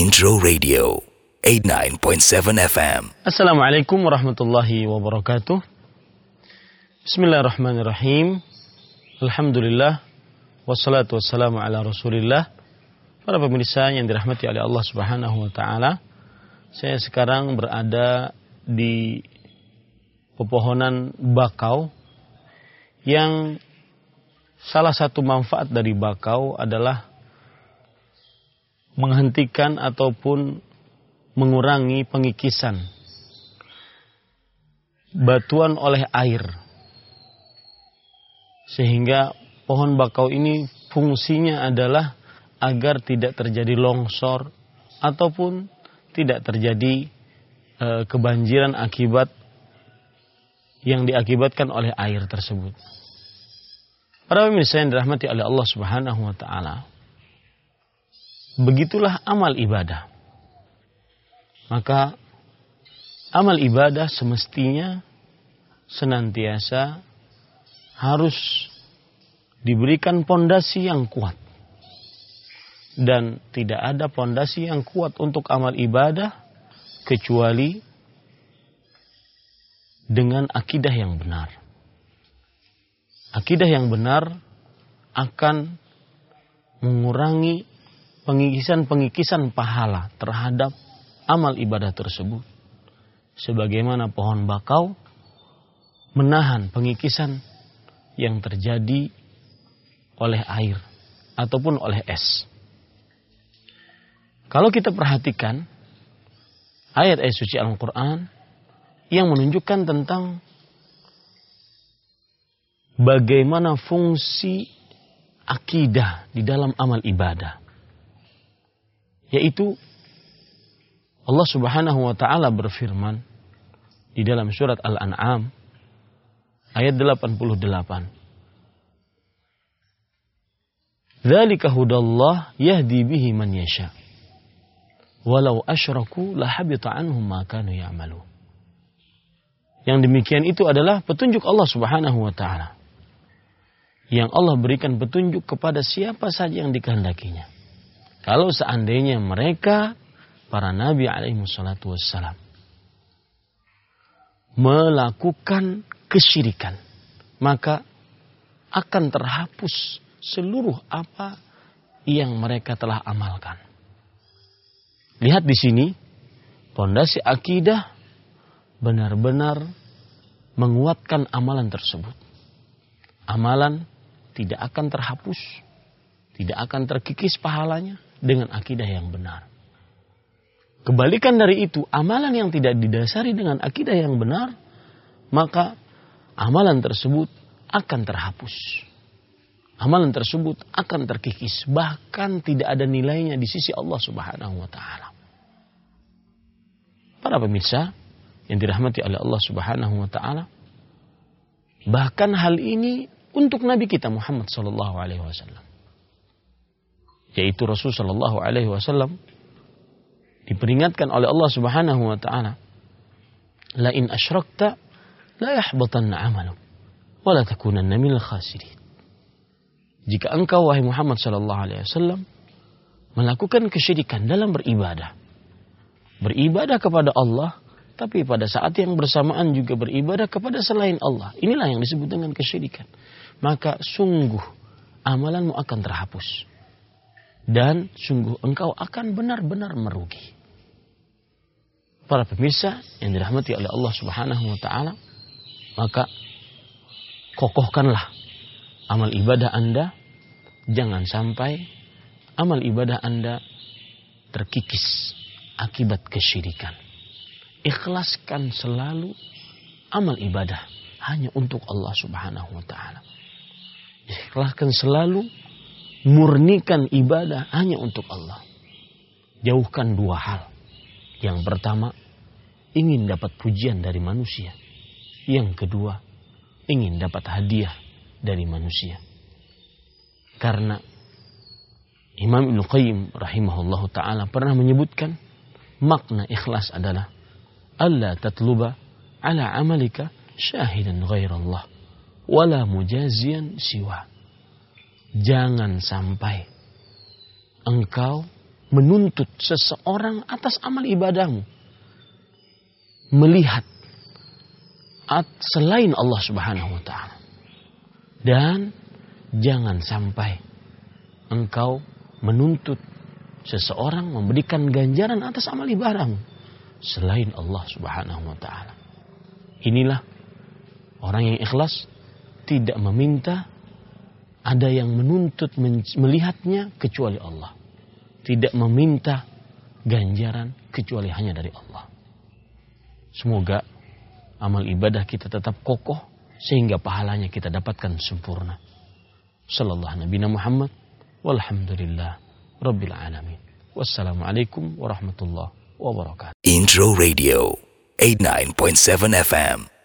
Intro Radio 89.7 FM. Assalamualaikum warahmatullahi wabarakatuh. Bismillahirrahmanirrahim. Alhamdulillah. Wassalatu wassalamu ala rasulillah. Para pemirsa yang dirahmati oleh Allah subhanahu wa ta'ala. Saya sekarang berada di pepohonan bakau yang salah satu manfaat dari bakau adalah menghentikan ataupun mengurangi pengikisan batuan oleh air sehingga pohon bakau ini fungsinya adalah agar tidak terjadi longsor ataupun tidak terjadi e, kebanjiran akibat yang diakibatkan oleh air tersebut. Para pemirsa yang dirahmati oleh Allah Subhanahu wa taala. Begitulah amal ibadah. Maka amal ibadah semestinya senantiasa harus diberikan pondasi yang kuat. Dan tidak ada pondasi yang kuat untuk amal ibadah kecuali dengan akidah yang benar akidah yang benar akan mengurangi pengikisan-pengikisan pahala terhadap amal ibadah tersebut. Sebagaimana pohon bakau menahan pengikisan yang terjadi oleh air ataupun oleh es. Kalau kita perhatikan ayat-ayat suci Al-Quran yang menunjukkan tentang bagaimana fungsi akidah di dalam amal ibadah. Yaitu Allah Subhanahu wa taala berfirman di dalam surat Al-An'am ayat 88. Dzalika hudallah yahdi bihi man yasha. Walau asyraku lahabita anhum ma kanu ya'malun. Yang demikian itu adalah petunjuk Allah Subhanahu wa taala yang Allah berikan petunjuk kepada siapa saja yang dikehendakinya. Kalau seandainya mereka para nabi alaihi salatu wassalam melakukan kesyirikan, maka akan terhapus seluruh apa yang mereka telah amalkan. Lihat di sini, pondasi akidah benar-benar menguatkan amalan tersebut. Amalan tidak akan terhapus, tidak akan terkikis pahalanya dengan akidah yang benar. Kebalikan dari itu, amalan yang tidak didasari dengan akidah yang benar, maka amalan tersebut akan terhapus. Amalan tersebut akan terkikis, bahkan tidak ada nilainya di sisi Allah Subhanahu wa taala. Para pemirsa yang dirahmati oleh Allah Subhanahu wa taala, bahkan hal ini untuk Nabi kita Muhammad Sallallahu Alaihi Wasallam, yaitu Rasul Sallallahu Alaihi Wasallam diperingatkan oleh Allah Subhanahu Wa Taala, la in asyrakta la yahbatanna amaluk wa la takunanna minal khasirin. Jika engkau wahai Muhammad Sallallahu Alaihi Wasallam melakukan kesyirikan dalam beribadah, beribadah kepada Allah, tapi pada saat yang bersamaan juga beribadah kepada selain Allah. Inilah yang disebut dengan kesyirikan maka sungguh amalanmu akan terhapus. Dan sungguh engkau akan benar-benar merugi. Para pemirsa yang dirahmati oleh Allah Subhanahu wa taala, maka kokohkanlah amal ibadah Anda jangan sampai amal ibadah Anda terkikis akibat kesyirikan. Ikhlaskan selalu amal ibadah hanya untuk Allah Subhanahu wa taala. Ikhlaskan selalu murnikan ibadah hanya untuk Allah. Jauhkan dua hal. Yang pertama, ingin dapat pujian dari manusia. Yang kedua, ingin dapat hadiah dari manusia. Karena Imam Ibn Qayyim rahimahullah ta'ala pernah menyebutkan makna ikhlas adalah Allah tatluba ala amalika syahidan ghairallah wala mujazian siwa. Jangan sampai engkau menuntut seseorang atas amal ibadahmu. Melihat selain Allah Subhanahu wa taala. Dan jangan sampai engkau menuntut seseorang memberikan ganjaran atas amal ibadahmu selain Allah Subhanahu wa taala. Inilah orang yang ikhlas tidak meminta ada yang menuntut melihatnya kecuali Allah. Tidak meminta ganjaran kecuali hanya dari Allah. Semoga amal ibadah kita tetap kokoh sehingga pahalanya kita dapatkan sempurna. Sallallahu Nabi Muhammad walhamdulillah rabbil alamin. Wassalamualaikum warahmatullahi wabarakatuh. Intro Radio 89.7 FM